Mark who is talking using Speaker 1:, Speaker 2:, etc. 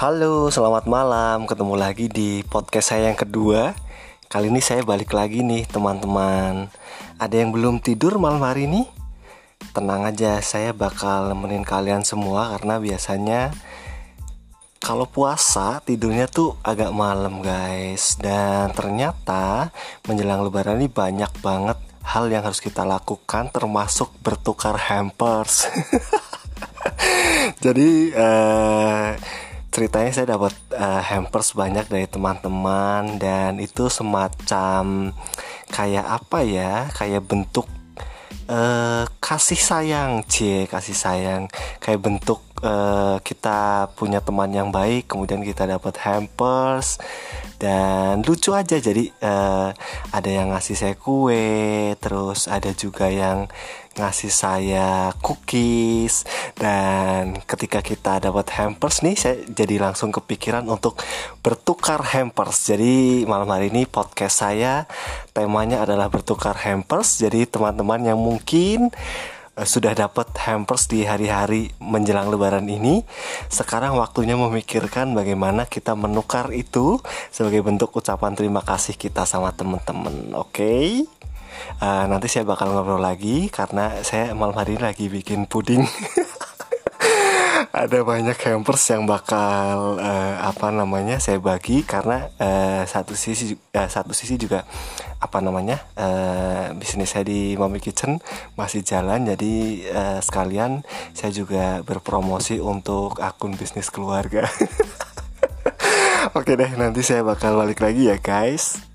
Speaker 1: Halo, selamat malam. Ketemu lagi di podcast saya yang kedua. Kali ini saya balik lagi nih, teman-teman. Ada yang belum tidur malam hari ini? Tenang aja, saya bakal nemenin kalian semua karena biasanya kalau puasa tidurnya tuh agak malam, guys. Dan ternyata menjelang lebaran ini banyak banget hal yang harus kita lakukan termasuk bertukar hampers. Jadi uh, ceritanya saya dapat uh, hampers banyak dari teman-teman dan itu semacam kayak apa ya kayak bentuk uh, kasih sayang cie kasih sayang. Kayak bentuk uh, kita punya teman yang baik kemudian kita dapat hampers. Dan lucu aja jadi uh, ada yang ngasih saya kue terus ada juga yang ngasih saya cookies. Dan ketika kita dapat hampers nih saya jadi langsung kepikiran untuk bertukar hampers. Jadi malam hari ini podcast saya temanya adalah bertukar hampers. Jadi teman-teman yang mungkin Eh, sudah dapat hampers di hari-hari menjelang lebaran ini sekarang waktunya memikirkan bagaimana kita menukar itu sebagai bentuk ucapan terima kasih kita sama teman-teman oke okay? uh, eh, nanti saya bakal ngobrol lagi karena saya malam hari ini lagi bikin puding ada banyak hampers yang bakal uh, apa namanya saya bagi karena uh, satu sisi uh, satu sisi juga apa namanya uh, bisnis saya di Mommy Kitchen masih jalan jadi uh, sekalian saya juga berpromosi untuk akun bisnis keluarga. Oke deh nanti saya bakal balik lagi ya guys.